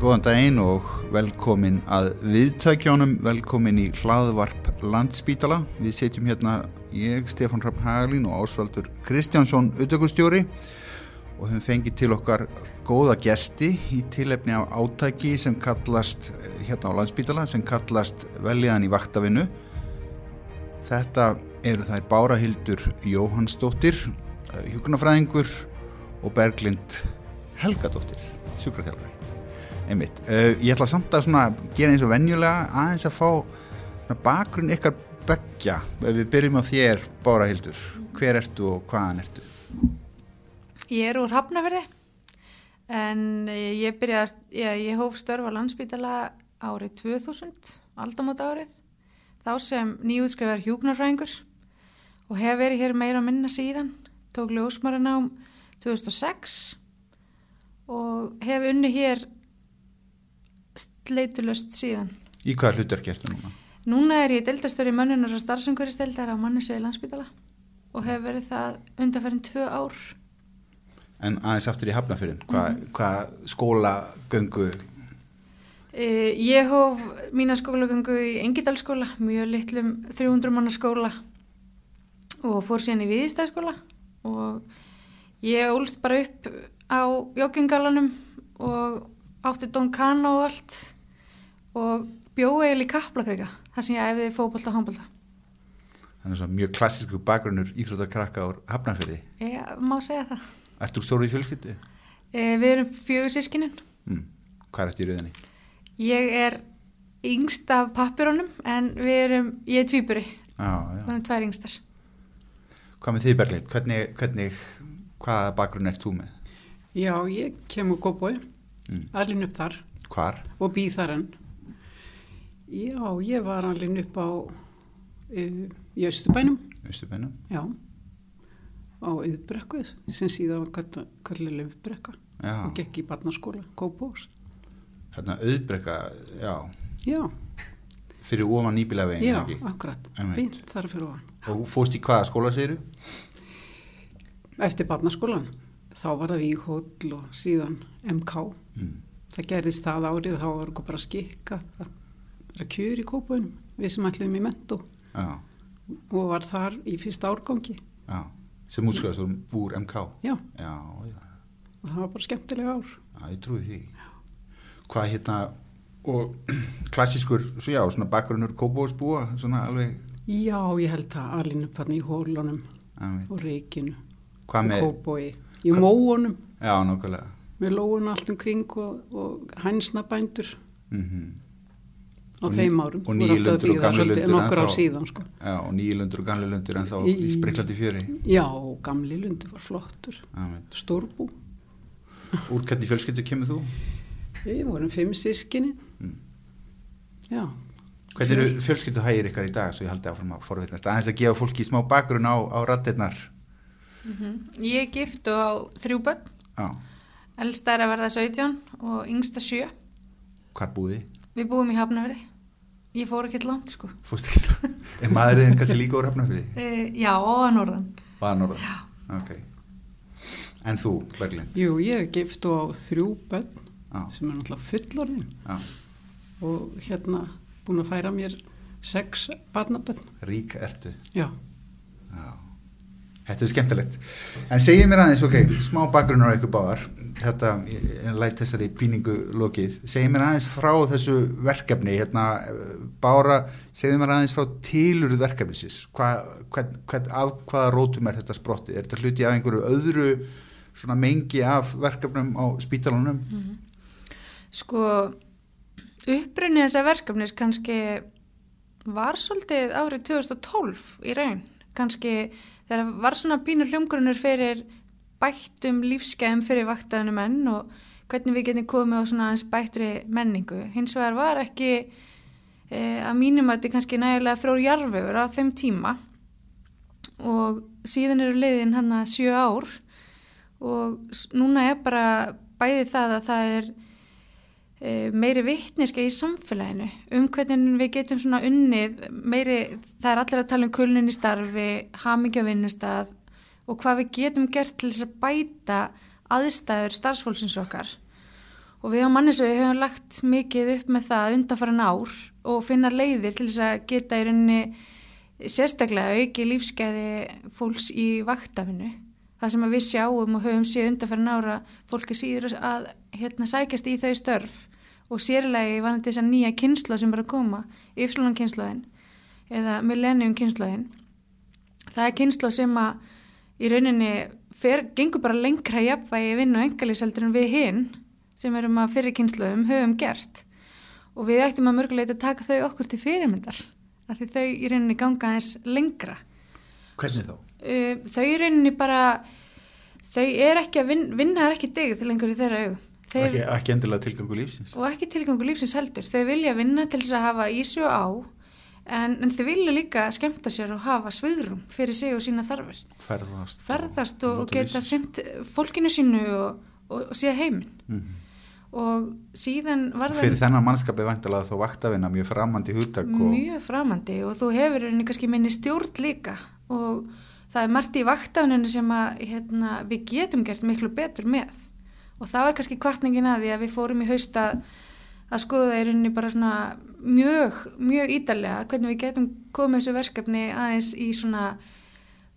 Góðan daginn og velkomin að viðtækjónum, velkomin í hlaðvarp Landspítala. Við setjum hérna ég, Stefán Rapp Haglín og Ásvaldur Kristjánsson, auðvökkustjóri og höfum fengið til okkar góða gesti í tilefni af átæki sem kallast, hérna á Landspítala, sem kallast Veljaðan í vaktavinu. Þetta eru þær Bárahildur Jóhannsdóttir, hjókunafræðingur og Berglind Helgadóttir, sjúkraþjálfari einmitt. Uh, ég ætla samt að svona, gera eins og venjulega aðeins að fá bakgrunn ykkar begja ef við byrjum á þér, Bára Hildur hver ertu og hvaðan ertu? Ég er úr Hafnaferði en ég byrjaði, ég, ég hóf störfa landsbytala árið 2000 aldamóta árið þá sem nýjútskriðar hjúknarfræðingur og hef verið hér meira minna síðan tók ljósmaran ám 2006 og hef unni hér leitulöst síðan. Í hvað hlutur gertu núna? Núna er ég deildastöru í mönnunar og starfsumhverjastildar á mannisvegi landsbytala og hef verið það undanferðin tvö ár. En aðeins aftur í hafnafyrin, hvað mm. hva skólagöngu? E, ég hóf mína skólagöngu í Engidalskóla, mjög litlum 300 manna skóla og fór síðan í Viðistæðskóla og ég ólst bara upp á Jókjöngalanum og átti Don Cano og allt og bjóði eiginlega í Kaplakrika þar sem ég æfiði fókbalta og handbalta Þannig að mjög klassísku bakgrunnur íþróttarkrakka á Hafnarfjörði Já, má segja það Ertu stóru í fjölskyttu? E, við erum fjögur sískinin mm. Hvað ertu í rauðinni? Ég er yngst af pappirónum en við erum, ég er tvýburi Þannig að tvær yngstar Hvað með þið Bergleit? Hvernig, hvernig, hvaða bakgrunn ert þú með? Já, ég kemur góðbói mm. alveg upp þar. Hvar? og býð þar enn. Já, ég var alveg upp á uh, í Östubænum já. Á Yðbrekku sem síðan var kallið Löfbrekka og gekk í barnaskóla, Kópós Hérna Öðbrekka, já. Já. Fyrir ofan nýbilavegin já, ekki? akkurat, fint þar fyrir ofan. Og fóst í hvaða skóla segiru? eftir barnaskólan þá var það Víghóll og síðan MK mm. það gerðist það árið þá var það bara skikka það var að kjur í kópunum við sem ætlum í mentó Já. og var þar í fyrsta árgangi. Já. sem útskjáðast úr MK Já. Já og það var bara skemmtilega ár. Já, ég trúi því. Hvað hérna og klassískur, svo já, svona bakgrunnur kópósbúa, svona alveg? Já, ég held það alveg upp hann í hólunum og reikinu og kópói í móunum. Já, nokkulega með lóun allt um kring og, og hænsnabændur. Mm -hmm. á og þeim árum. og nýjilundur og gamli lundur nokkur á síðan sko. já, og nýjilundur og gamli lundur en þá í, í spriklandi fjöri. Já, gamli lundur var flottur. Stórbú. Úr hvernig fjölskyldu kemur þú? við vorum fimm sískinni mm. já. Hvernig eru fjölskyldu hægir ykkar í dag svo ég haldi áfram að forveitnast aðeins að gefa fólki smá bakgrunn á, á rattirnar Mm -hmm. Ég er gift og á þrjú börn. Já. Elsta er að verða 17 og yngsta 7. Hvar búið þið? Við búum í Hafnafjörði. Ég fór ekki langt sko. Fórst ekki langt? Er maðurinn kannski líka úr Hafnafjörði? E, já, og að Norðan. Og að Norðan? Já. Ok. En þú, Berglind? Jú, ég er gift og á þrjú börn Já. sem er náttúrulega fullorðin. Já. Og hérna búin að færa mér sex barnabörn. Rík ertu? Já. Já. Þetta er skemmtilegt. En segið mér aðeins, ok, smá bakgrunnar á ykkur báðar, þetta, ég læt þessari píningu lokið, segið mér aðeins frá þessu verkefni, hérna, bára, segið mér aðeins frá tilurð verkefnisins, hva, hva, hva, af hvaða rótum er þetta sprottið, er þetta hluti af einhverju öðru svona mengi af verkefnum á spítalunum? Mm -hmm. Sko, uppbrunnið þessa verkefnis kannski var svolítið árið 2012 í raun, kannski þegar var svona pínur hljómgrunnur fyrir bættum lífskeiðum fyrir vaktaðunum menn og hvernig við getum komið á svona eins bættri menningu. Hins vegar var ekki e, að mínum að þetta kannski nægilega frá jarfur á þeim tíma og síðan eru leiðin hann að sjö ár og núna er bara bæði það að það er meiri vittniska í samfélaginu um hvernig við getum svona unnið meiri, það er allir að tala um kulnin í starfi, hamingja vinnustaf og hvað við getum gert til þess að bæta aðstæður starfsfólksins okkar. Og við á mannesögu hefum lagt mikið upp með það undanfæran ár og finna leiðir til þess að geta í rauninni sérstaklega auki lífskeiði fólks í vaktafinu það sem við sjáum og höfum síðan undanfæran ára fólki síður að hérna, sækjast í þau störf og sérlegi var þetta þess að nýja kynsla sem er að koma, yfirslunum kynslaðin eða millennium kynslaðin það er kynsla sem að í rauninni fer, gengur bara lengra jafnvægi vinn og engalíseldur en við hinn sem erum að fyrir kynslaðum höfum gert. Og við ættum að mörguleita taka þau okkur til fyrirmyndar af því þau í rauninni ganga eins lengra. Hvernig? Uh, þau í rauninni bara þau er ekki að vin, vinna er ekki degið til lengur í þeirra aug Þeir, ekki, ekki endilega tilgangu lífsins. Og ekki tilgangu lífsins heldur. Þau vilja vinna til þess að hafa ísju á en, en þau vilja líka skemta sér og hafa svigrum fyrir sig og sína þarfir. Ferðast, ferðast og, og geta semt fólkinu sínu og, og, og síða heiminn. Mm -hmm og síðan var það fyrir þennan mannskapi vantilega þá vaktafina mjög framandi húttak mjög framandi og þú hefur einhvern kannski minni stjórn líka. Og það er margt í vaktafininu sem að hérna, við getum gert miklu betur með og það var kannski kvartningin að því að við fórum í hausta að skoða í rauninni bara svona mjög, mjög ídalega hvernig við getum komið þessu verkefni aðeins í svona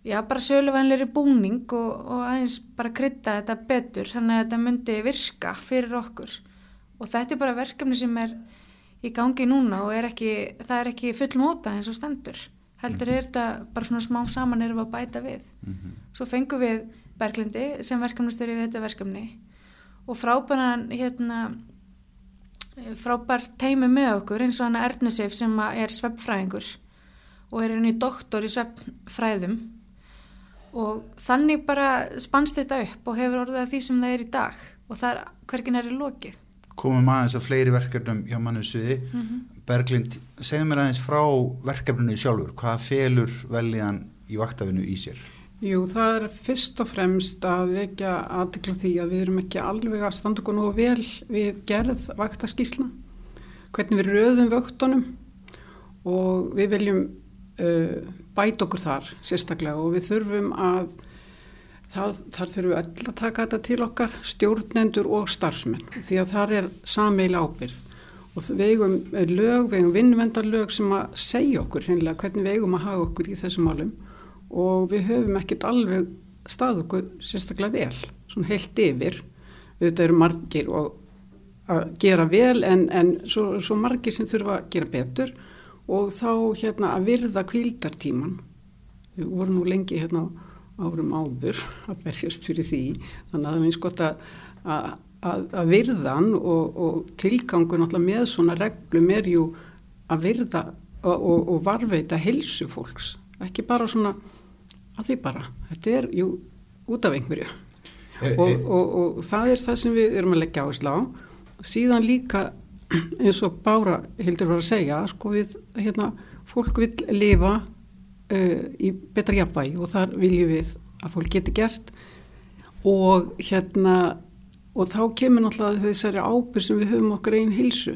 já, bara söluvænleiri búning og, og aðeins bara krytta þetta betur þannig að þetta myndi virka fyrir okkur. Og þetta er bara verkefni sem er í gangi núna og er ekki, það er ekki fullmóta eins og stendur. Heldur er þetta bara svona smá saman erum við að bæta við. -hmm. svo fengum við Berglindi sem verkefnastöri við þetta verkefni og frábæran hérna frábær teimi með okkur eins og hana Ernusif sem er sveppfræðingur og er henni doktor í sveppfræðum og þannig bara spannst þetta upp og hefur orðið að því sem það er í dag. Og það er hvergin er í lokið? Komum aðeins að fleiri verkefnum hjá mannum suði mm -hmm. Berglind, segð mér aðeins frá verkefninu sjálfur, hvað felur veljan í vaktafinu í sér? Jú, það er fyrst og fremst að vekja aðtikla því að við erum ekki alveg að standa okkur nú vel við gerð vaktaskísla hvernig við röðum vöktunum og við viljum uh, bæta okkur þar sérstaklega og við þurfum að þar, þar þurfum við öll að taka þetta til okkar stjórnendur og starfsmenn því að þar er sameil ábyrð og við eigum lög, við eigum vinnvendarlög sem að segja okkur hennilega hvernig við eigum að hafa okkur í þessum málum og við höfum ekkert alveg stað okkur sérstaklega vel, svona heilt yfir. Auðvitað eru margir að gera vel en, en svo, svo margir sem þurfa að gera betur. Og þá hérna að virða kvildartíman við vorum nú lengi hérna árum áður að berjast fyrir því. Þannig að það finnst gott að, að, að virðan og, og tilgangu náttúrulega með svona reglum er ju að virða og, og, og varveita helsu fólks. Ekki bara svona að því bara, þetta er jú út af einhverju. E, e. og það er það sem við erum að leggja áherslu á. Síðan líka eins og Bára hildur var að segja sko við, hérna, fólk vil lifa uh, í betra jafnvægi og þar viljum við að fólk geti gert. Og hérna og þá kemur náttúrulega þessari ábyrg sem við höfum okkar einn hilsu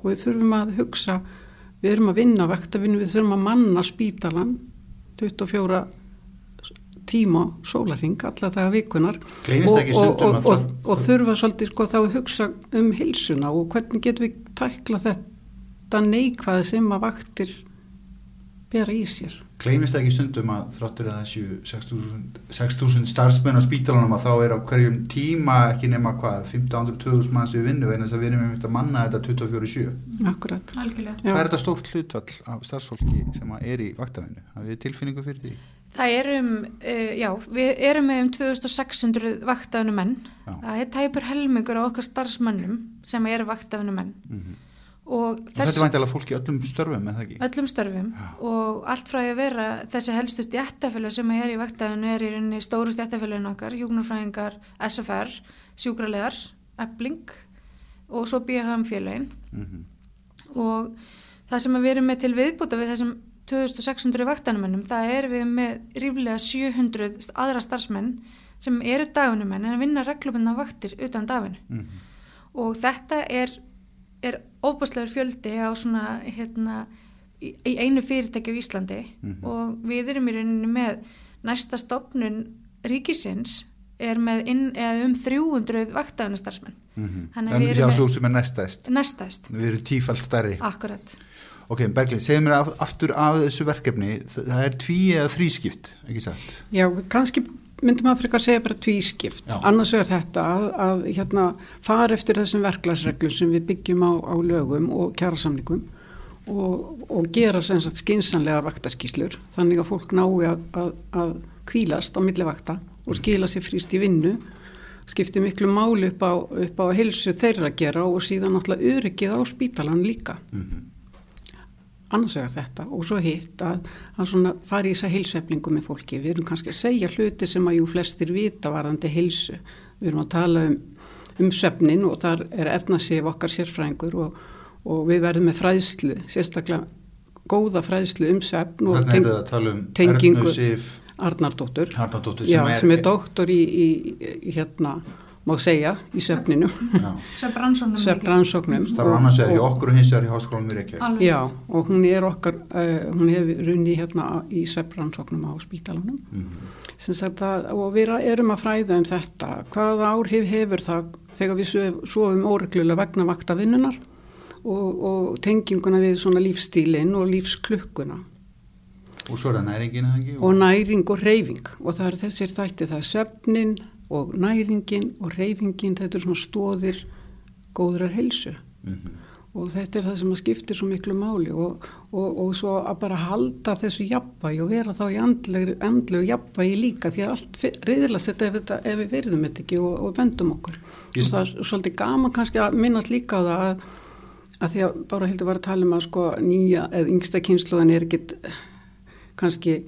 og við þurfum að hugsa við erum að vinna vektavinu, við þurfum að manna spítalan 24 tíma sólaring alla daga vikunar og, og, og, og þurfa svolítið sko þá að hugsa um hilsuna og hvernig getum við tækla þetta neikvæði sem að vaktir bera í sér. Gleimist ekki stundum að þráttur að þessu 6.000 starfsmenn á spítalanum að þá er á hverjum tíma ekki nema hvað 15.000-20.000 manns við vinnu en þess að við erum með að manna þetta 24-7. Akkurat. Algjörlega. Hvað er þetta stórt hlutfall af starfsfólki sem er í vaktafinu? Það er tilfinningu fyrir því? Það erum, uh, já, við erum með um 2600 vaktafinu menn. Já. Það er tæpur helmingur á okkar starfsmannum sem eru vaktafinu menn. Mm -hmm. Og, og þetta er vantilega fólk í öllum störfum, eða ekki? Öllum störfum já. og allt frá að vera þessi helstu stjættafélag sem er í vaktafinu er í rauninni stóru stjættafélagin okkar, hjúknarfræðingar, SFR, sjúkralegar, ebling og svo BHM félagin. Mm -hmm. Og það sem við erum með til viðbúta við þessum 2600 vaktanumennum, það er við með ríflega 700 aðra starfsmenn sem eru dagunumenn en vinna reglubunna vaktir utan daginu mm -hmm. og þetta er, er óbúslegur fjöldi á svona hérna í, í einu fyrirtæki á Íslandi mm -hmm. og við erum í rauninni með næsta stopnun ríkisins er með inn, um 300 vaktaðunastarsmenn. Mm að En hjá svo sem er næstæst. Næstæst, Við erum tífælt stærri. akkurat. Ok, Berglið, segð mér af, aftur af þessu verkefni. Það er tví eða þrískipt, ekki satt? Já, kannski myndum að frekar segja bara tvískipt. Já. Annars vegar þetta að, að hérna, fara eftir þessum verklagsreglum sem við byggjum á, á lögum og kjærasamningum og, og gera skinsanlegar vaktaskíslur þannig að fólk nái að, að, að kvílast á milli vakta og skila sér frýst í vinnu skiptir miklu máli upp á, upp á helsu þeirra að gera og síðan náttúrulega öryggið á spítalan líka Mm annars vegar þetta og svo hitt að, að svona fara í þessa heilsueflingu með fólki. Við erum kannski að segja hluti sem að jú flestir vita varandi heilsu. Við erum að tala um, um söfnin og þar er Erna Sif okkar sérfræðingur og, og við verðum með fræðslu, sérstaklega góða fræðslu um söfn og teng, er að um tengingu- Sif Arnardóttur Harnardóttur já, sem er doktor í, í, í hérna, má segja, í söfninu, söfnrannsóknum. starfa annars vegar í okkur og hins vegar í háskólanum í Reykjavík. Alveg. Já, og hún er okkar, uh, hún hefur runni hérna í svefnrannsóknum á spítalanum. Mhm. Sagt að, og við erum að fræða um þetta, hvaða áhrif hefur það þegar við sof- sofum óreglulega vegna vaktavinnunar og, og tenginguna við svona lífstílinn og lífsklukkuna Og svo er það næringin eða ekki? og næring og reyfing og það er þessir þætti, það er svefnin og næringin og reyfingin, þetta er svona stóðir góðrar heilsu Mhm. og þetta er það sem að skiptir svo miklu máli og, og, og svo að bara halda þessu jafnvægi og vera þá í andlegu, jafnvægi líka því að allt reyðilast þetta ef, ef við verðum þetta ekki og, og vendum okkur Ég- og það er svolítið gaman kannski að minnast líka á það að, að því að bara heldur var að tala um að sko nýja eða yngsta kynsluðan er ekkit kannski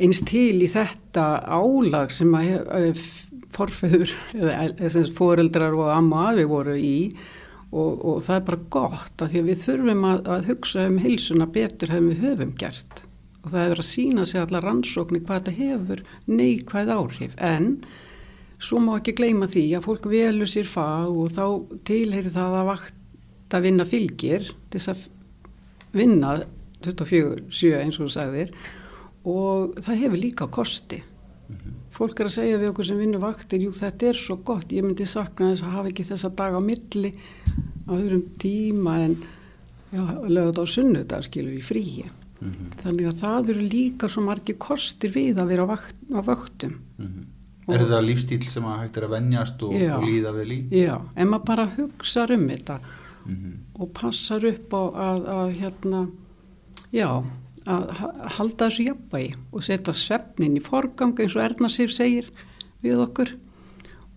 eins til í þetta álag sem að hef, hef, forfeður eða, foreldrar og amma og afi voru í og, og það er bara gott að því að við þurfum að, að hugsa um heilsuna betur hefum við höfum gert. Og það hefur að sína sig allar rannsóknir hvað þetta hefur neikvæð áhrif. En svo má ekki gleyma því að fólk velur sér fag og þá tilheyri það að vakta vinna fylgir þess að vinna 24-7 eins og þú sagðir. Og það hefur líka kosti fólk er að segja við okkur sem vinnur vaktir jú þetta er svo gott, ég myndi sakna þess að hafa ekki þessa dag á milli á öðrum tíma en lögða á sunnudag skilur í fríi Mhm. þannig að það eru líka svo margir kostir við að vera á, vakt, á vaktum Mhm. Er það lífstíl sem að hægt er að venjast og, og líða vel í? já, en maður bara hugsa um þetta Mhm. og passar upp á að, að hérna, já, að ha- halda þessu jafnvægi og setja svefnin í forgang eins og Erna Sif segir við okkur.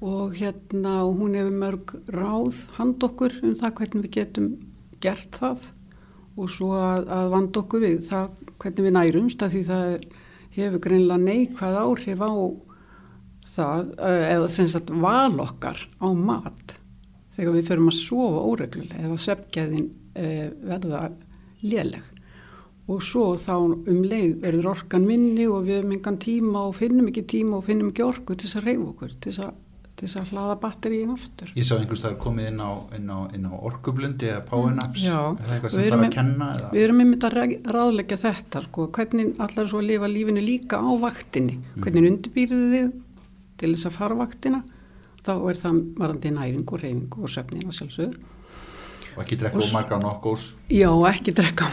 Og hérna og hún hefur mörg ráð hand okkur um það hvernig við getum gert það og svo að, að vanda okkur við það hvernig við nærumst að því það hefur greinlega neikvæð áhrif á það eh, eða sem sagt val okkar á mat þegar við förum að sofa óreglulega eða svefgæðin e, verða léleg og svo þá um leið verður orkan minni og við hefum engan tíma og finnum ekki tíma og finnum ekki orku til þess að reyfa okkur til þess að, til þess að hlaða batteríin aftur Ég sá einhvers það komið inn á, inn á, inn á orkublundi eða powernaps. Já. Er það eitthvað sem þarf að kenna? Eða? Við erum einmitt að ráðleggja þetta sko, hvernig allar svo að lifa lífinu líka á vaktinni, hvernig undirbýrðu þig til þess að fara vaktina þá er það varandi næring og reyfing og söfnin að sjálfsögðu Og ekki drekka Og og marga nokkós. Já, ekki drekka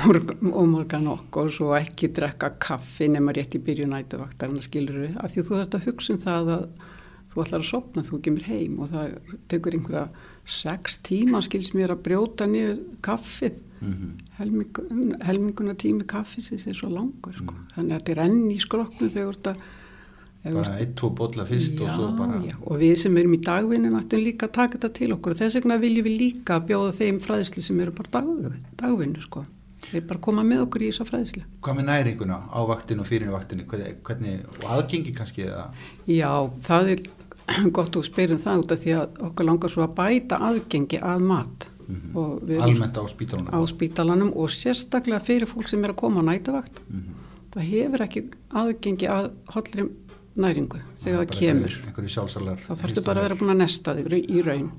ómorgan okkur og ekki drekka kaffi nema rétt í byrju við, af því þú þarfst að hugsa um það að þú ætlar að sopna þú kemur heim og það tekur einhverja sex tíma skils mér að brjóta niður kaffið Mm Helming, helminguna tími kaffis er svo langur sko. þannig að þetta er enn í skroknu þegar þetta Bara eitt, tvo bolla fyrst og já, svo bara... já, og við sem erum í dagvinni náttúrulega líka að taka þetta til okkur og þess vegna viljum við líka bjóða þeim fræðslu sem eru bara dag, dagvinnu sko. þeir bara koma með okkur í þessa fræðslu Hvað með næringuna á vaktinu og fyrir vaktinu? Hvernig, hvernig, og aðgengi kannski eða? já, það er gott að spyrjum það út af því að okkur langar svo að bæta aðgengi að mat og við erum Almennt á spítalunum? á spítalanum og sérstaklega fyrir fólk sem er að koma á nætuvakt Mhm. það hefur ekki aðgengi að hollri næringu þegar það kemur þá þarfstu bara að vera búin að nesta þig í raun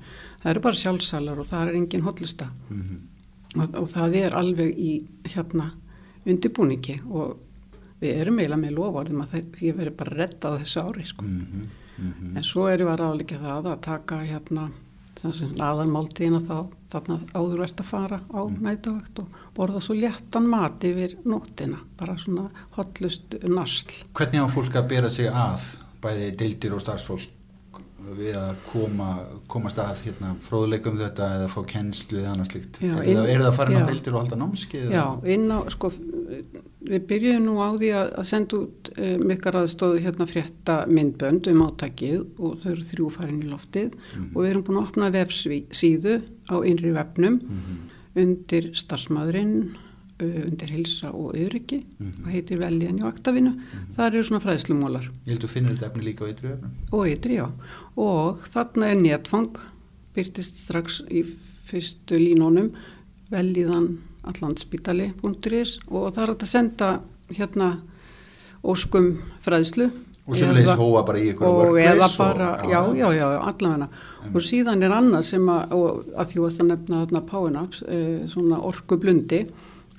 það eru bara sjálfsalar og það er engin hollusta Mm og, og það er alveg í hérna undirbúningi og við erum eiginlega með lofarðum að því verður bara redda á þessu ári sko. -hmm. Mhm. en svo erum við að ráðleika það að taka hérna aðalmáltíðina þá þarna áður ert að fara á Mm. nætuvakt og borða svo léttan mat yfir nóttina, bara svona hotlust nasl. Hvernig á fólk að bera sig að, bæði deildir og starfsfólk, við að koma, komast að hérna, fróðleikum þetta eða fá kennslu eða annað slíkt? Já, er, er það að fara inn á deildir og halda námskeið? Já, inn á, sko, við byrjuðum nú á því að, að senda út uh, mikkar aðstóðu hérna frétta myndbönd um áttakið og þau eru þrjú farin í loftið Mhm. og við erum búin að opna vefsíðu á innri vefnum Mhm. undir starfsmaðurinn, uh, undir hilsa og öryggi Mhm. og heitir veljiðan í vaktavinu. Það eru svona fræðslumólar Ég held að finnur þetta efni líka á ytri öfnum. og ytri, já. Og þarna er netfang, byrtist strax í fyrstu línónum, veljiðan allandspítali.is og það er að senda hérna óskum fræðslu. Og sem leiðis hóa bara í ykkur og eða bara, og- já, já, já, allavegna og síðan er annað sem að, að því að nefna þarna Powernaps e, svona orku blundi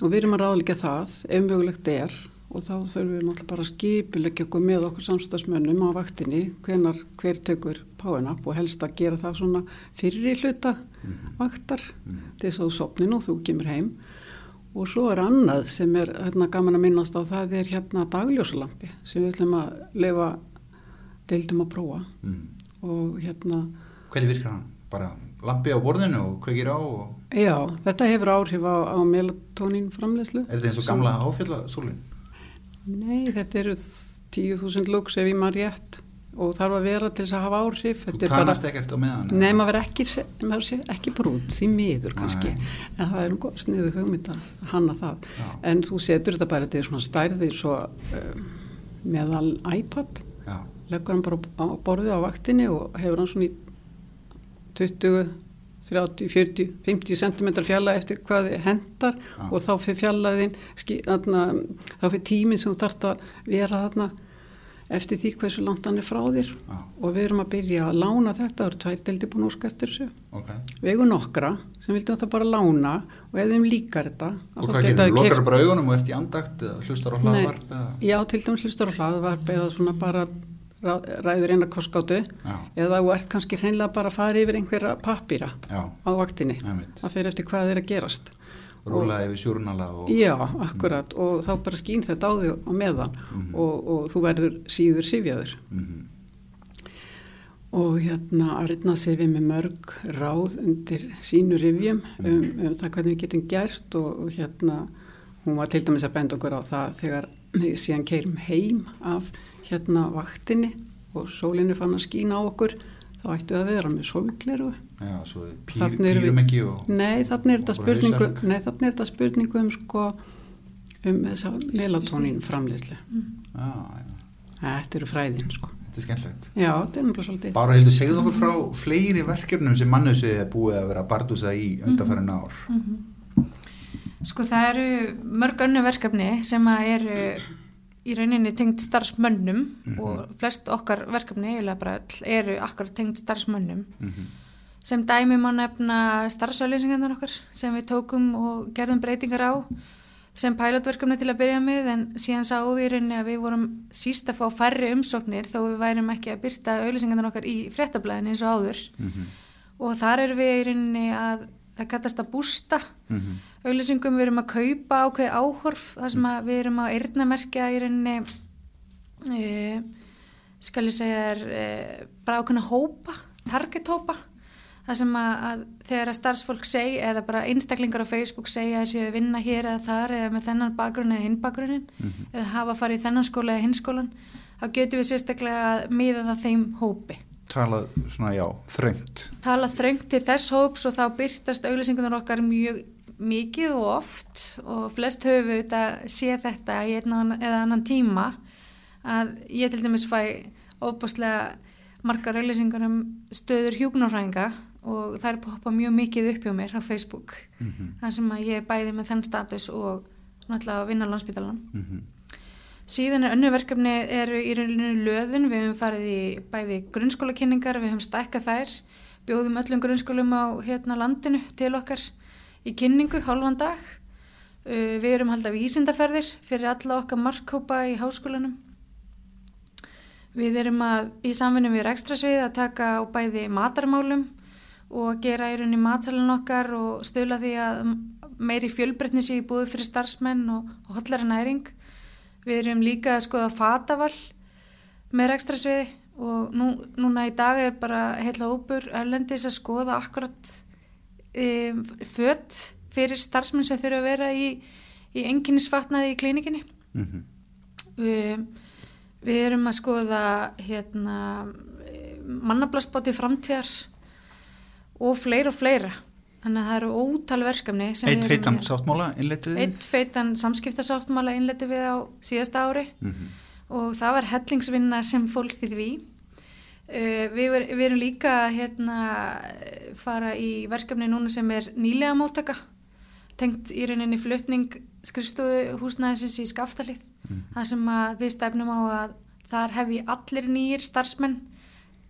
og við erum að ráðleika það, ef mögulegt er. Og þá þurfum við náttúrulega bara að skipulegja okkur með okkur samstagsmönnum á vaktinni hvenar hver tekur Powernap og helst að gera það svona fyrri hluta vaktar. Til þess að þú sopni nú, þú kemur heim og svo er annað sem er hérna, gaman að minnast á það er hérna dagljósalampi sem við ætlum að lefa deildum að prófa Mm. og hérna, Hvernig virkar hann? Bara lampi á borðinu og kveikir á og já, þetta hefur áhrif á, á melatonín framleyslu. er þetta eins og gamla áfjallasólin? Nei, þetta eru 10.000 lúks ef ég maður rétt og þarf að vera til þess að hafa áhrif. Þú tannast ekkert á meðan? Nei, maður verður ekki, ekki brún, því miður kannski, Nei. en það er um góð sniðu hugmynd að hanna það. Já. En þú setur þetta bara til svona stærðir svo um, meðal iPad, Já, leggur hann bara á borðið á vaktinni og hefur hann svona í 20, 30, 40, 50 cm fjalla eftir hvað hendar Já. og þá fyrir fjallaðin, þá fyrir tíminn sem þú þarft að vera þarna eftir því hversu langt hann er frá þér já, og við erum að byrja að lána þetta, það eru tvær deildi búin að óska eftir þessu. ok. Við eigum nokkra sem vildum það bara lána og ef þeim líkar þetta að Og hvað gerir? Lokar keypt- bara augunum og ert í andakt eða hlustar á hlaðvarp eða? Já, til dæmis hlustur á hlaðvarp eða svona bara ræður eina krosskátu Já, eða þú ert kannski hreinlega bara að fara yfir einhverja pappýra á vaktinni. Það fer eftir hvað er að gerast. Rúlaði við sjúrnala og... Já, akkurat og þá bara skýn þetta á þig á meðan Mhm. og, og þú verður síður sifjaður. Mhm. Og hérna Arna sé við með mörg ráð undir sínu rifjum um, um það hvernig við getum gert og, og hérna hún var til dæmis að benda okkur á það þegar síðan keirum heim af hérna vaktinni og sólinu fann að skýna á okkur þá ættu að vera með sólgleru. Þannig er þetta spurningu, nei, þannig er þetta spurningu um sko um þessa melatonín framleyslu. Já, já, Þetta eru fræðin sko. þetta er skemmtlegt. Já, þetta er náttúrulega svolítið. Bara heldur, segðu okkur frá fleiri verkefnum sem mannusið er búið að vera að bardúsa í undarfærin ár. Sko það eru mörg önnu verkefni sem að eru í rauninni tengt starfsmönnum Mhm. og flest okkar verkefni bara eru akkur tengt starfsmönnum. Mm Sem dæmi má nefna starfsauðlýsingarnar okkar sem við tókum og gerðum breytingar á sem pilotverkefni til að byrja með en síðan sáum við í rauninni að við vorum síst að fá færri umsóknir þó við værum ekki að byrta auðlýsingarnar okkar í fréttablaðin eins og áður -hmm. og þar erum við í rauninni að það kallast að bústa Mm auglýsingum, við erum að kaupa ákveði áhorf þar sem að við erum að eyrnamerkja í rauninni e, skal ég segja er, e, bara ákveðna hópa, target hópa. Þar sem að, að þegar að starfsfólk segi eða bara einstaklingar á Facebook segja að séu að vinna hér eða þar eða með þennan bakgrunn eða hinn bakgrunnin eða hafa farið í þennan skóla eða hinn skólan þá getum við sérstaklega að miða það þeim hópi. Talað svona, já, þröngt. tala þröngt til þess hóps og þá byrtast auglýsingunar okkar mjög mikið og oft og flest höfu við þetta sé þetta í einn eða annan tíma að ég til dæmis fæ óbúslega margar auglýsingar um stöður hjúknarfræðinga og það er poppa mjög mikið upp hjá mér á Facebook Mm þar sem að ég bæði með þenn status og náttúrulega vinna á landsbytalan -hmm. Síðan er önnu verkefni eru í rauninu löðun, við hefum farið í bæði grunnskólakynningar, við hefum stækkað þær, bjóðum öllum grunnskólum á hérna landinu til okkar í kynningu hálfan dag. Uh, við erum haldið vísindaferðir fyrir alla okkar markkópa í háskólanum. Við erum að í samvinni við ekstrasvið að taka á bæði matarmálum og gera í rauninni matsalun okkar og stöla því að meiri fjölbreytni sé í búið fyrir starfsmenn og, og hollari næring. Við erum líka að skoða fataval með ekstrasviði og nú, núna í dag er bara heila óbur erlendis að skoða akkurat e, fött fyrir starfsmenn sem þurfa að vera í, í enginnisfatnaði í klínikinni. Mm -hmm. Við Við erum að skoða hérna, mannablasbáti framtíðar og fleira og fleira. Þannig að það eru ótal verkefni. Eitt feitan sáttmála innletið við? Eitt feitan samskiptasáttmála innletið við á síðasta ári mm -hmm. og það var hellingsvinna sem fólkst í því. Uh, við, er, við erum líka að hérna, fara í verkefni núna sem er nýlega móttaka tengt í rauninni flutning skrifstofu húsnæðisins í skaftalið mm. það sem við stefnum á að þar hef ég allir nýjir starfsmenn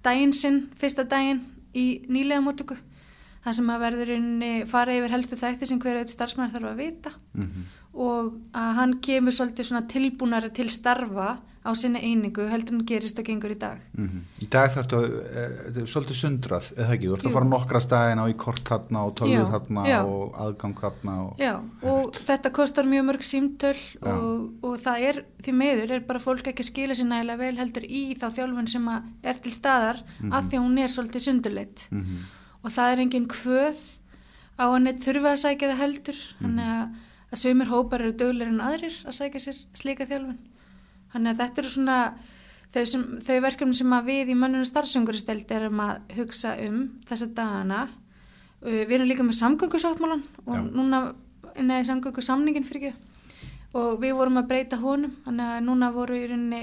daginn sinn, fyrsta daginn í nýlega mótöku það sem að verður fara yfir helstu þætti sem hverju eitt starfsmenn þarf að vita mm -hmm. og að hann kemur svolítið tilbúnari til starfa á sinni einingu heldur en gerist og gengur í dag mm -hmm. Í dag þarf eh, þetta uh, svolítið sundrað, eða ekki? Þú ert að fara nokkra staðin á í kort þarna og tölvuð þarna já. og aðgang þarna og... Já, og þetta kostar mjög mörg símtöl og, og það er, því meður er bara fólk ekki skila sér nægilega vel heldur í þá þjálfun sem er til staðar mm -hmm. að því að hún er svolítið sundurleitt mm -hmm. og það er engin kvöð á að neitt þurfa að sækja það heldur þannig að, að sömur hópar eru döglir en aðrir að sækja sér slíka þjálfun Þannig að þetta eru svona þau, sem, þau verkefni sem við í mönnuna starfsönguristeld erum að hugsa um þessa dagana. Uh, við erum líka með samgöngusáttmálan og Já. núna neði samgöngusamningin fyrir ekki og við vorum að breyta honum þannig að núna voru í rauninni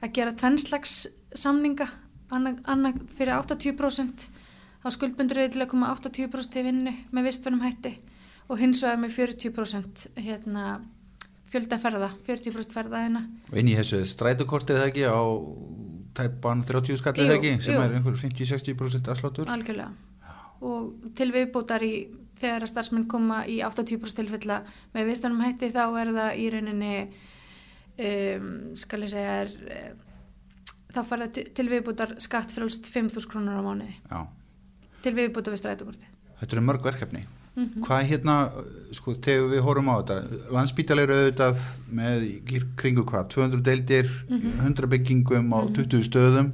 að gera tvennslags samninga annað fyrir 80% á skuldbunduröði til að koma 80% til vinnu með vistfennum hætti og hins vegar með 40% hérna fjölda ferða, 40% ferða hérna. Og inn í þessu strætukortið eða ekki á tæpan 30 skall eða ekki sem jú. er einhver 50-60% afsláttur? Algjörlega og til viðbútar í þegar að starfsmenn koma í 80% tilfella með vistanum hætti þá er það í rauninni um, skal ég segja er, þá fara það til viðbútar skatt frálst 5.000 krónur á mánuði Já. til viðbútar við strætukortið. Þetta eru mörg verkefni. Mm -hmm. Hvað hérna, sko, þegar við horfum á þetta, landsbítal eru auðvitað með kringu hvað, 200 deildir, mm -hmm. 100 byggingum á 20 mhm. stöðum.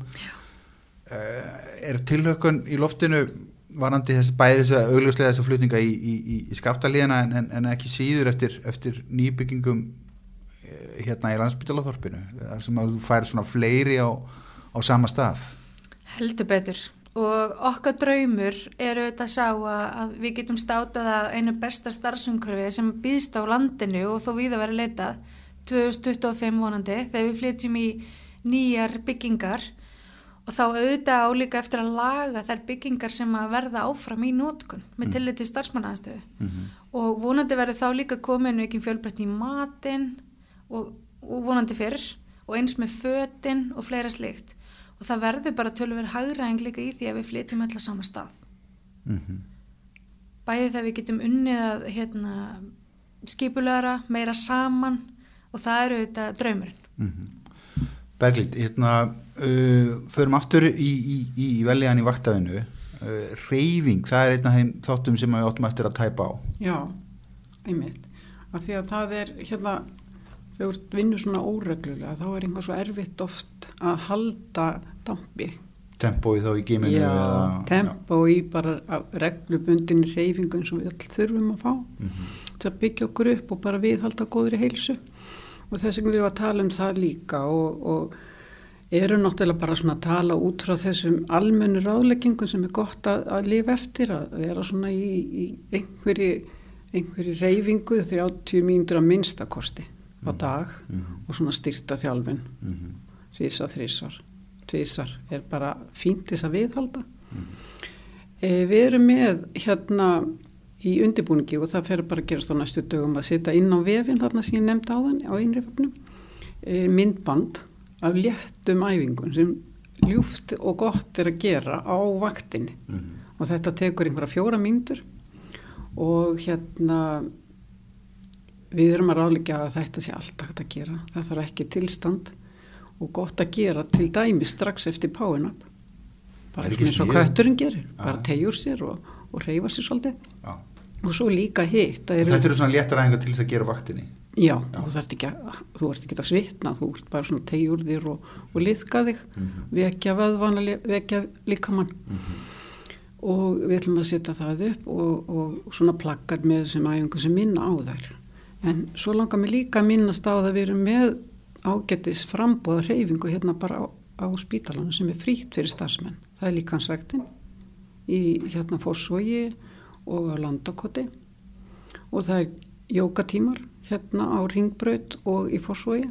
Uh, er tilhökun í loftinu varandi þess bæði þess að augljóslega þess að flutninga í, í, í skaftalíðina en, en, en ekki síður eftir, eftir nýbyggingum uh, hérna í landsbítalaþorpinu, þar sem að þú fær svona fleiri á, á sama stað? Heldur betur og okkar draumur eru þetta að sá að við getum státað að einu besta starfsumkörfi sem býðst á landinu og þó við að vera leitað 2025 vonandi þegar við flytjum í nýjar byggingar og þá auðvitað álíka eftir að laga þær byggingar sem að verða áfram í nótkun með mm. tillit til starfsmannaðanstöðu mm -hmm. og vonandi verður þá líka kominu ekki fjölbreytni í matin og, og vonandi fyrr og eins með fötin og fleira slikt og það verður bara tölver hagraðing líka í því að við flytjum á sama stað. Mm -hmm. bæði þegar við getum unnið að hérna, skipulegra meira saman og það eru þetta draumurinn. Mm -hmm. Berglind, hérna uh, förum aftur í, í, í veljan í vaktafinu uh, reyfing, það er einna þeim þáttum sem við áttum eftir að tæpa á. Já, einmitt. Af því að það er hérna þegar þú vinnur svona óreglulega þá er einhvað svo erfitt oft að halda dampi. Tempói þá í gíminu Já, eða, tempói bara reglubundinni reyfingun sem við öll þurfum að fá. Mm -hmm. til að byggja okkur upp og bara viðhalda góðri heilsu. Og þess vegna erum við að tala um það líka og, og eru náttúrulega bara svona að tala út frá þessum almennu ráðleggingum sem er gott að, að lifa eftir að vera svona í, í einhverju einhverju reyfingu 30 mínútur að minnstakosti á mhm. dag mm -hmm. og svona styrta þjálfin mm -hmm. sísa þrísar tvísar er bara fínt þess að viðhalda mm -hmm. e, við erum með hérna í undibúningi og það fer bara að gerast á næstu dögum að sitja inn á vefin þarna sem ég nefndi á þann á einriföfnum e, myndband af léttum æfingun sem ljúft og gott er að gera á vaktinni og þetta tekur einhverja fjóra mínútur og hérna við erum að ráleika að þetta sé alltaf hægt að gera það þarf ekki tilstand og gott að gera til dæmi strax eftir páinab Er bara eins og kötturinn gerir Já. bara tegjur sér og, og reyfa sér svolítið Já. og svo líka hitt að Þetta eru svona léttar aðeingar til þess að gera vaktinni. Já, Já. þú þarft ekki að, þú ert ekki að svitna, þú ert bara svona tegjur þér og, og liðka þig, Mhm. vekja vöðvana, vekja líkamann og við ætlum að setja það upp og, og svona plakkar með þessum æfingu sem minna á þær. En svo langar mér líka að minnast á það að við erum með ágættis frambúða reyfingu hérna bara á, á spítalanum sem er frýtt fyrir starfsmenn. Það er líkansræktin í hérna Fossvogi og á Landakoti. Og það er jókatímar hérna á Ringbraut og í Fossvogi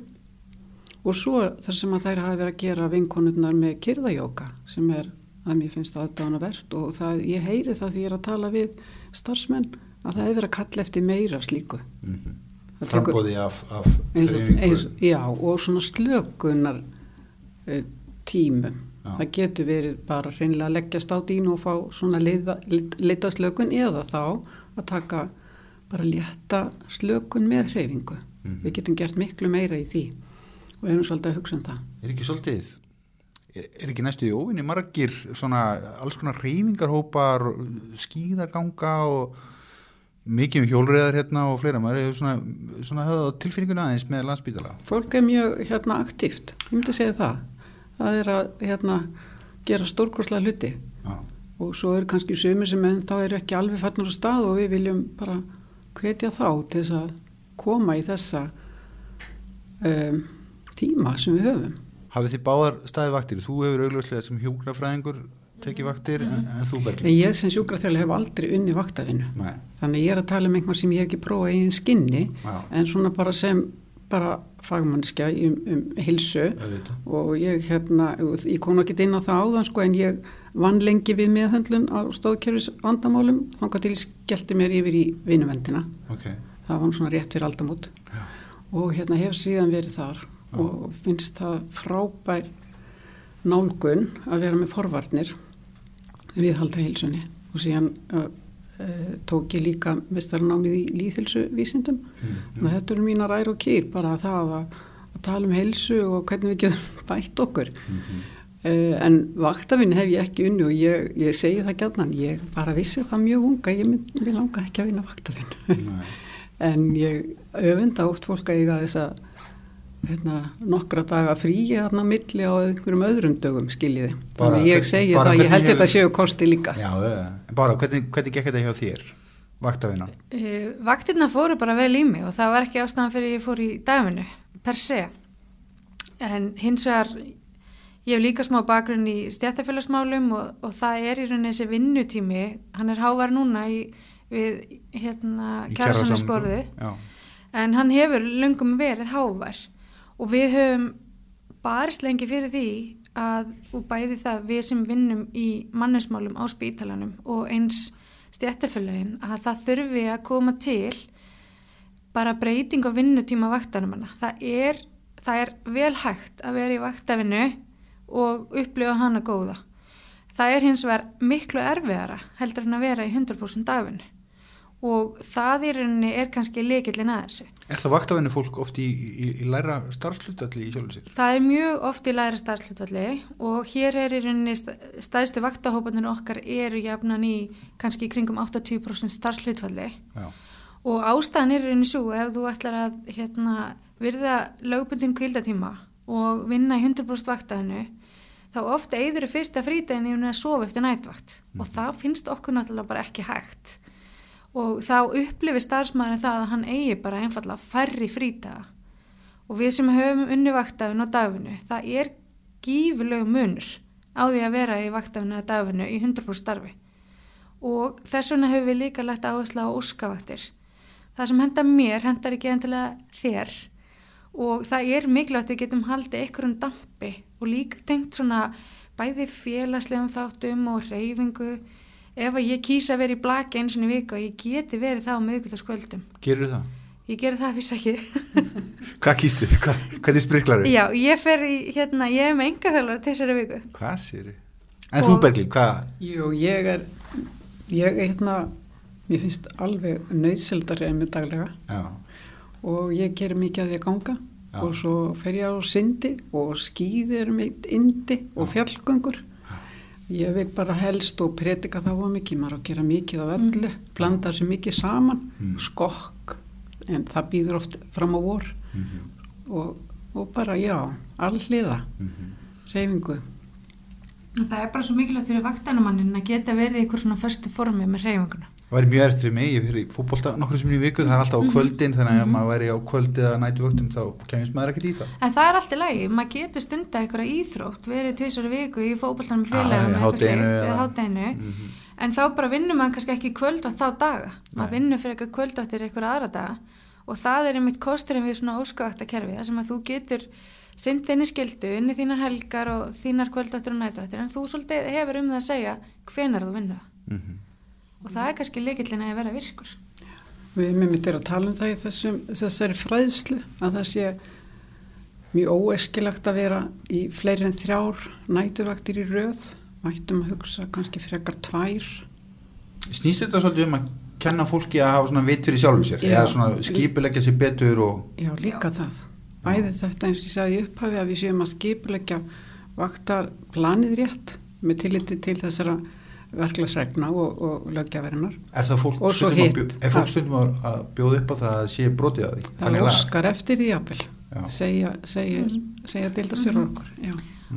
og svo þar sem að þær hafi verið að gera vinkonurnar með kyrðajóka sem er að mér finnst aðdána verðt og það, ég heyri það því ég er að tala við starfsmenn að það hefur að kalla eftir meira af slíku. Mm Það tekur- Frambóði af, af eins já, og svona slökunar e, tímum Já. það getur verið bara hreinlega að leggjast á dínu og fá svona leita slökun eða þá að taka bara létta slökun með hreyfingu Mhm. við getum gert miklu meira í því og erum svolítið að hugsa um það Er ekki svolítið, er ekki næstu í óvinni margir svona alls konar reyfingarhópar, skíðaganga og mikið um hjólreðar hérna og fleira, maður hefur svona, svona tilfinninguna aðeins með landsbítala. fólk er mjög hérna aktíft ég myndi segja það það er að hérna gera stórkurslega hluti Já, og svo eru kannski sumir sem en þá eru ekki alveg farnir á stað og við viljum bara hvetja þá til þess að koma í þessa um, tíma sem við höfum. Hafið þið báðar staði vaktir? Þú hefur augljóslega sem hjúkrafræðingur tekið vaktir en, en þú En bergli? ég sem sjúkraþjóðlega hef aldrei unni vaktavinnu. Nei, Þannig ég er að tala um einhvað sem ég hef ekki prófað í einn skinni já, en svona bara sem bara fagmannskja um, um hilsu og ég hérna, ég kom ekki inn á það áðan sko en ég vann lengi við meðhöndlun á stóðkerfis vandamálum þangað til skellti mér yfir í vinnuvendina. Ok, Það var svona rétt fyrir aldamót Já. og hérna hef síðan verið þar Já. og finnst það frábær nálgun að vera með forvarnir viðhalda heilsunni. Og síðan uh, tók ég líka mestarannámið í líðhilsuvísindum Mm, þannig að þetta eru mínar ær og kýr bara það að, að tala um heilsu og hvernig við getum bætt okkur. Mhm. uh, en vaktavinn hef ég ekki unni og ég, ég segi það gætnan ég bara vissi það mjög unga ég mynd, langa ekki að vinna vaktavinn en ég öfunda oft fólk að eiga þess að hérna, nokkra daga fríi þarna milli á einhverjum öðrum dögum skiljiði. Bara ég segi bara það, ég held hefur- þetta séu kosti líka. Já, eh, en bara, hvernig, hvernig gekk þetta hjá þér? Vaktavinnan? Uh, vaktirna fóru bara vel í mig og það var ekki ástæðan fyrir ég fór í dagvinnu per se en hins vegar ég hef líka smá bakgrunn í stjættafélagsmálum og, og það er í rauninni þessi vinnutími hann er hávar núna í, við hérna Í kjærasamnisborði Já, en hann hefur löngum verið hávar og við höfum barist lengi fyrir því að og bæði það við sem vinnum í mannesmálum á spítalanum og eins stjættafélagin að það þurfi að koma til bara breyting á vinnutíma vaktanumanna. Það er, það er vel hægt að vera í vaktavinnu og upplifa hana góða. Það er hins vegar miklu erfiðara heldur en að vera í 100% dagvinnu og það í rauninni er kannski leikillin að þessu. Er það vaktavinnu fólk oft í, í, í læra starfslutalli í sjálfum sér? Það er mjög oft í læra starfslutvalli og hér er í rauninni stæðstu vaktahópanir okkar eru jafnan í kannski kringum 80% starfslutvalli Já, og ástæðan er í rauninni svo ef þú ætlar að hérna, virða lögbundin kvildatíma og vinna í 100% vaktahinu þá ofta eyður fyrsta frídegin í að sofa eftir nætvakt og það finnst okkur náttúrulega bara ekki hægt og þá upplifir starfsmæðin það að hann eigi bara einfallega færri frídaga. Og við sem höfum unni vaktafinn og dagvinnu, það er gífurlegu munur á því að vera í vaktafinu eða dagvinnu í 100% starfi. Og þess vegna höfum við líka lagt áherslu á óskavaktir. Það sem hendar mér hendar ekki endilega þér. Og það er mikilvægt að við getum haldið einhverjum dampi og líka tengt svona bæði félagslegum þáttum og reyfingu ef að ég kýsa að vera í blaki eins og í vika og ég geti verið það á miðgutaskvöldum. gerur það? Ég geri það fyrst ekki. Hvað kýstu? Hva, hvernig spriklaru? Já, ég fer í, hérna, ég er með enga þjólar til þessari viku. Hvað sér En þú Og- Berglín, hvað? Jú, ég er, ég er hérna, mér finnst alveg nöðsildar eða með daglega Já, og ég gerir mikið að því að ganga Já. og svo fer ég á syndi og skýði er mitt indi og fjallgöngur ég vil bara helst og predika þá mikið, maður á að gera mikið á öllu blanda þessu mikið saman Mm. skokk, en það býður oft fram á vor Mhm. og, og bara já, allliða Mhm. reyfingu Það er bara svo mikilvægt fyrir vaktanumannin að geta verið í einhver svona förstu formi með hreyfinguna. Það væri mjög erft fyrir mig, ég fyrir í fótbolta nokkur sem í viku, það er alltaf á kvöldin þannig að ef maður væri á kvöldið að nætu vöktum þá kemist maður ekkert í það. En það er allt í lagi, maður getur stunda einhverja íþrótt, verið tvisar viku í fótboltanum með félagum í eða eitthvað eða hátæðinu, Mhm. en þá bara vinnur maður kannski ekki kvöld á þá daga, maður vinnur fyrir eitthvað kvöldáttir einhverja aðra daga og það er einmitt kosturinn við svona getur sinnt þinni skildu, inni þínar helgar og þínar kvöldáttir og nætáttir, en þú svolítið hefur um það að segja hvenar þú vinnur það. Mhm. Og það er kannski leikillin að vera virkur. Við með mitt er að tala um það í þessum, þessari fræðslu að það sé mjög óeskilagt að vera í fleiri en þrjár næturvaktir í röð. Mættum að hugsa kannski frekar tvær. Snýst þetta svolítið um að kenna fólki að hafa svona vit fyrir sjálfu sér Já. eða svona skipilegja sér betur og Já, líka það. Bæði þetta eins og ég sagði í upphafi að við séum að skipulegja vaktar planið rétt með tilliti til þessara verklagsregna og, og lögjaverinnar. er það fólk stundum að, hitt. bjó, er fólk stundum að, bjóða upp á það að sé brotið að því Það Þannig lagað? óskar eftir því. Já. Segja, segja, segja deildastjórar okkur. Já.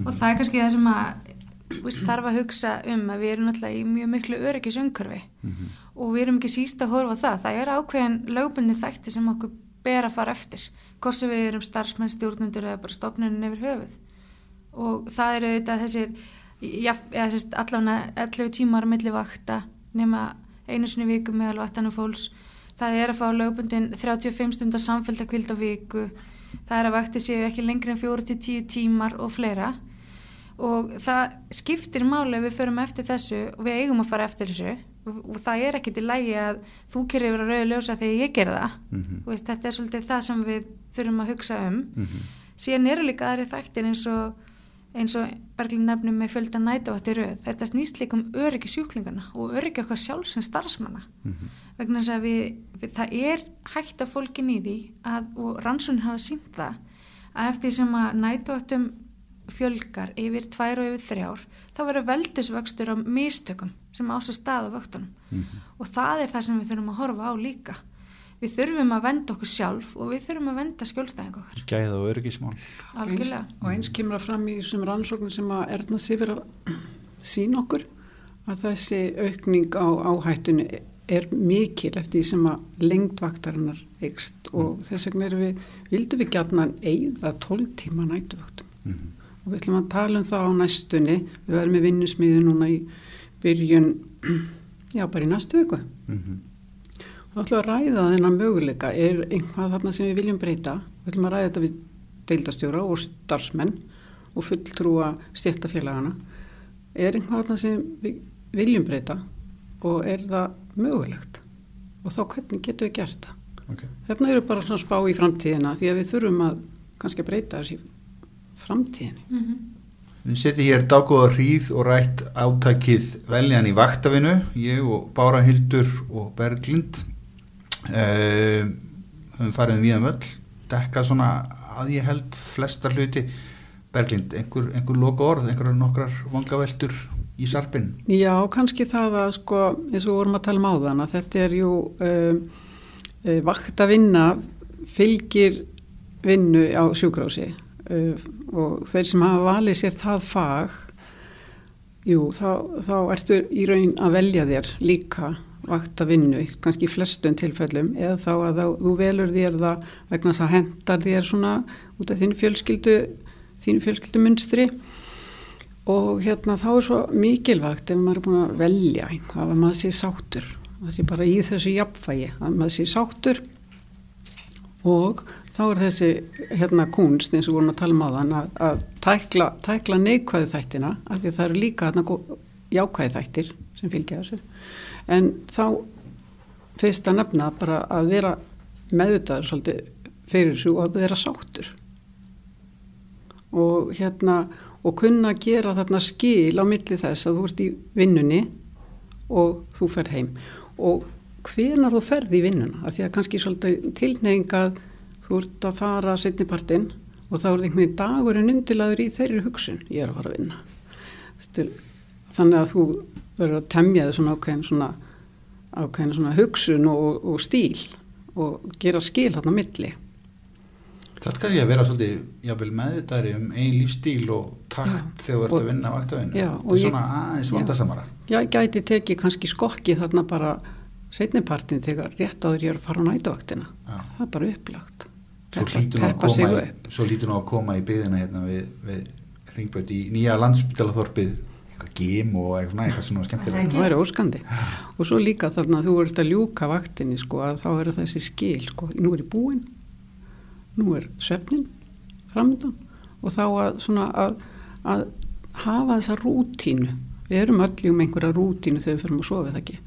og það er kannski það sem að víst, þarf að hugsa um að við erum náttúrulega í mjög miklu öryggisumkörfi Mhm. og við erum ekki síst að horfa það það er ákveðin lögbundni þætti sem okkur ber að fara eftir hvort sem við erum starfsmenn, stjórnendur eða bara stopnunin yfir höfuð og það eru auðvitað þessir allavega 11 tímar á milli vakta nema einu sinni viku meðal vattanum fólks það er að fá lögbundin 35 stundar samfélta kvild á viku. Það er að vakti séu ekki lengri en 4-10 tímar og fleira. Og það skiptir máli ef við förum eftir þessu og við eigum að fara eftir þessu. Og, það er ekkit í lægi að þú kerir yfir að rauða ljósa þegar ég ger það. Mhm. Þú veist, þetta er svolítið það sem við þurfum að hugsa um. Mhm. síðan eru líka aðri þættir eins og eins og Berglind nefnum með fjölda nætavætti rauð þetta snýst líka um öryggi sjúklingana og öryggi okkar sjálf sem starfsmanna Mhm. vegna þess að við, við það er hægt að fólkin í því að, og rannsóknin hafa sínt það að eftir sem að nætuvættum fjölgar yfir tvær og yfir þrjár þá verður veldisvöxtur á mistökum sem á sér stað á vöktunum Mhm. og það er það sem við þurfum að horfa á líka við þurfum að venda okkur sjálf og við þurfum að venda skjólstæðing okkar. Gæða og öryggismál. Algjörlega. Og eins kemur að fram í þessum rannsóknum sem að Erna Sifir að sína okkur að þessi aukning á áhættunni er mikil eftir því sem að lengdvaktarinnar eikst og þess vegna erum við, vildum við gætna eigða 12 tíma nætuvöktum Mhm. og við ætlum að tala um það á næstunni. Við verðum með vinnusmiðu núna í byrjun, já bara í næstu viku. Mhm. Við ætlum að ræða þennan möguleika, er einhvað þarna sem við viljum breyta. Við ætlum að ræða þetta við deildastjóra og starfsmenn og fulltrúa stjættafélagana. Er einhvað þarna sem við viljum breyta og er það mögulegt? Og þá hvernig getum við gert það? Ok. Þarna eru bara svona spá í framtíðina því að við þurfum að kannski breyta þessi framtíðinni. mm -hmm. Við setjum hér dágóða hríð og rætt áttakið veljan í vaktavinu, ég og Bára Hildur og Berglind höfum farið um viðan völl, dekka svona að ég held flestar hluti Berglind, einhver, einhver loka orð, einhverjar nokkrar vangaveltur í sarpinn. Já, kannski það að sko, eins og vorum að tala um áðan að þetta er jú um, uh, vakt að vinna fylgir vinnu á sjúkrási uh, og þeir sem hafa valið sér það fag jú, þá, þá ertu í raun að velja þér líka vakt að vinnu, kannski flestum tilfellum eða þá að þá, þú velur þér það vegna þess að hendar þér svona út af þínu fjölskyldu þínu fjölskyldu munstri og hérna þá er svo mikilvægt ef maður er búin að velja að maður sé sáttur það sé bara í þessu jafnvægi að maður sé sáttur. Og þá er þessi hérna kunst eins og vorum að tala um á þann að, að tækla, tækla neikvæðu þættina af því að það eru líka hérna jákvæði þættir sem fylgja þessu en þá fyrst að nefna bara að vera meðvitaður svolítið fyrir þessu og að vera sáttur. Og hérna og kunna gera þarna skil á milli þess að þú ert í vinnunni og þú fer heim. Og hvenar þú ferði í vinnuna af því að kannski svolítið tilneying að þú ert að fara setnipartinn og þá er einhvern veginn dagurinn undilaður í þeirri hugsun, ég er að fara að vinna. Þannig að þú verður að temja svona ákveðin svona, ákveðin svona hugsun og, og stíl og gera skil hann á milli Það er kannski að vera svolítið meðvitaðri um einn lífstíl og takt Já. þegar þú ert að vinna vaktavinu. Já, Það og er svona aðeins Já. vandasamara. ég gæti tekið kannski skokki þarna bara setnipartinn þegar rétt áður ég er að fara á nætuvaktina Já. það er bara upplagt peppa sig upp svo hlýtur nú að koma í byðina hérna við, við ringbröð í nýja landsbytalaþorpið gím og eitthvað, svona, eitthvað svona skemmtilegt. það er óskandi. Og svo líka þarna að þú ert að ljúka vaktinni sko að þá er þessi skil sko, nú er ég búinn. Nú er svefnin framöndan og þá að svona að, að hafa þessa rútínu. Við erum öll um einhverja rútínu þegar við fyrir að sofa það ekki?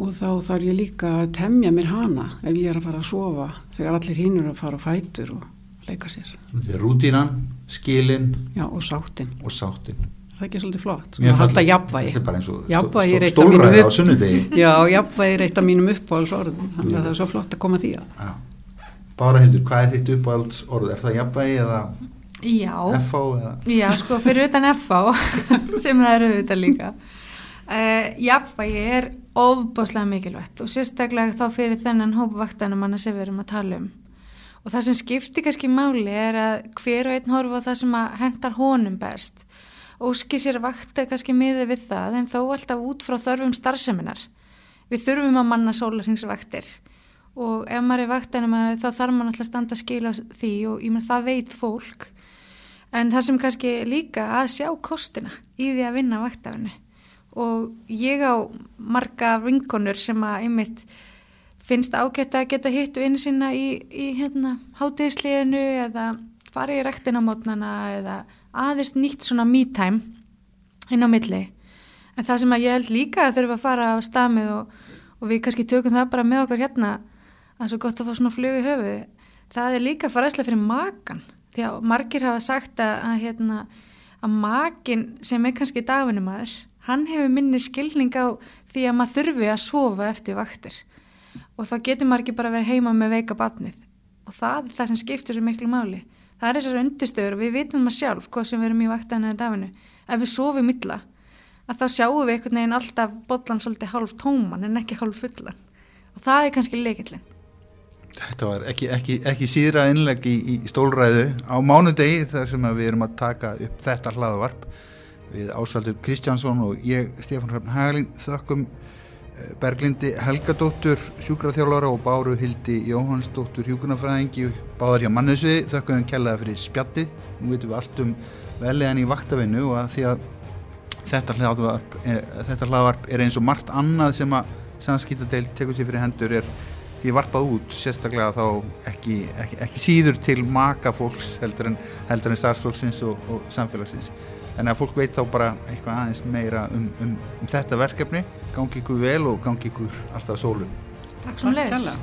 Og þá þarf ég líka að temja mér hana ef ég er að fara að sofa þegar allir hinn eru að fara á fætur og leika sér. Þetta er rútínan, skilin já og sáttin, og sáttin. Það er ekki svolítið flott svona að halda jafnvægi Þetta er bara eins og Jafnvægi er stó, eitt af mínum stólræði á upp- sunnudegi. Já, jafnvægi er eitt af mínum uppáhaldsorðum þannig að það er svo flott að koma því að Já. Bára Hildur, hvað er þitt uppáhalds orð? Er það jafnvægi eða Já, FH eða? já, sko, fyrir utan FH sem það eru auðvitað líka uh, Jafnvægi er ofbáslega mikilvægt og sérstaklega þá fyrir þennan hópvaktanum manna sem við erum að tala um og það sem skiptir kannski máli er að hver og einn horfa það sem að hendar honum best óski sér vakta kannski miði við það en þó alltaf út frá þörfum starfseminar við þurfum að manna sólarhingsvaktir og ef maður er vaktanum þá þarf maður alltaf að standa að skila því og ég menn það veit fólk. En það sem kannski líka að sjá kostina í því að vinna vaktafinu og ég á marga vinkonur sem að einmitt finnst ágætt að geta hitt vinni sína í, í hérna hátíðsliðinu eða fara í rektin á mótnana eða aðeins nýtt svona me time inn á milli. En það sem að ég held líka að þurfa að fara á stamið og, og við kannski tökum það bara með okkur hérna að það er svo gott að fá svona flug í höfuði það er líka faraðslega fyrir makan því að margir hafa sagt að, að, hérna, að makin sem er kannski dagvinnumæður hann hefur minni skilning á því að maður þurfi að sofa eftir vaktir. Og þá getur ekki bara verið heima með veika batnið og það er það sem skiptir svo miklu máli það er þessar undistöður og við vitum það sjálf hvað sem við erum í vaktana eða dagvinnu ef við sofum illa að þá sjáum við einhvern veginn alltaf bollan svolítið hálf tóman en ekki hálf fullan. Og það er kannski leikillin Þetta var ekki, ekki, ekki síðra innleg í, í stólræðu á mánudegi þar sem við erum að taka upp þetta hlaðavarp við Ásvaldur Kristjánsson og ég, Stefán Hrafn Hagalín, þökkum Berglindi Helgadóttur, sjúkraþjálfara og Báru Hildi Jóhannsdóttur, hjúkunarfræðingi, báðar hjá mannesviði, þökkum við kellaði fyrir spjatti, nú veitum við allt um veliðan í vaktavinnu og að því að þetta hlaðvarp, eh, þetta er eins og margt annað sem að sannskýtadeil tekur sér fyrir hendur er því varpað út sérstaklega þá ekki, ekki, ekki síður til maka fólks heldur en, en starfsfólksins og, og samfélagsins þannig að fólk veit þá bara eitthvað aðeins meira um, um, um þetta verkefni. Gangi ykkur vel og gangi ykkur alltaf sólu. Takk svo kærlega.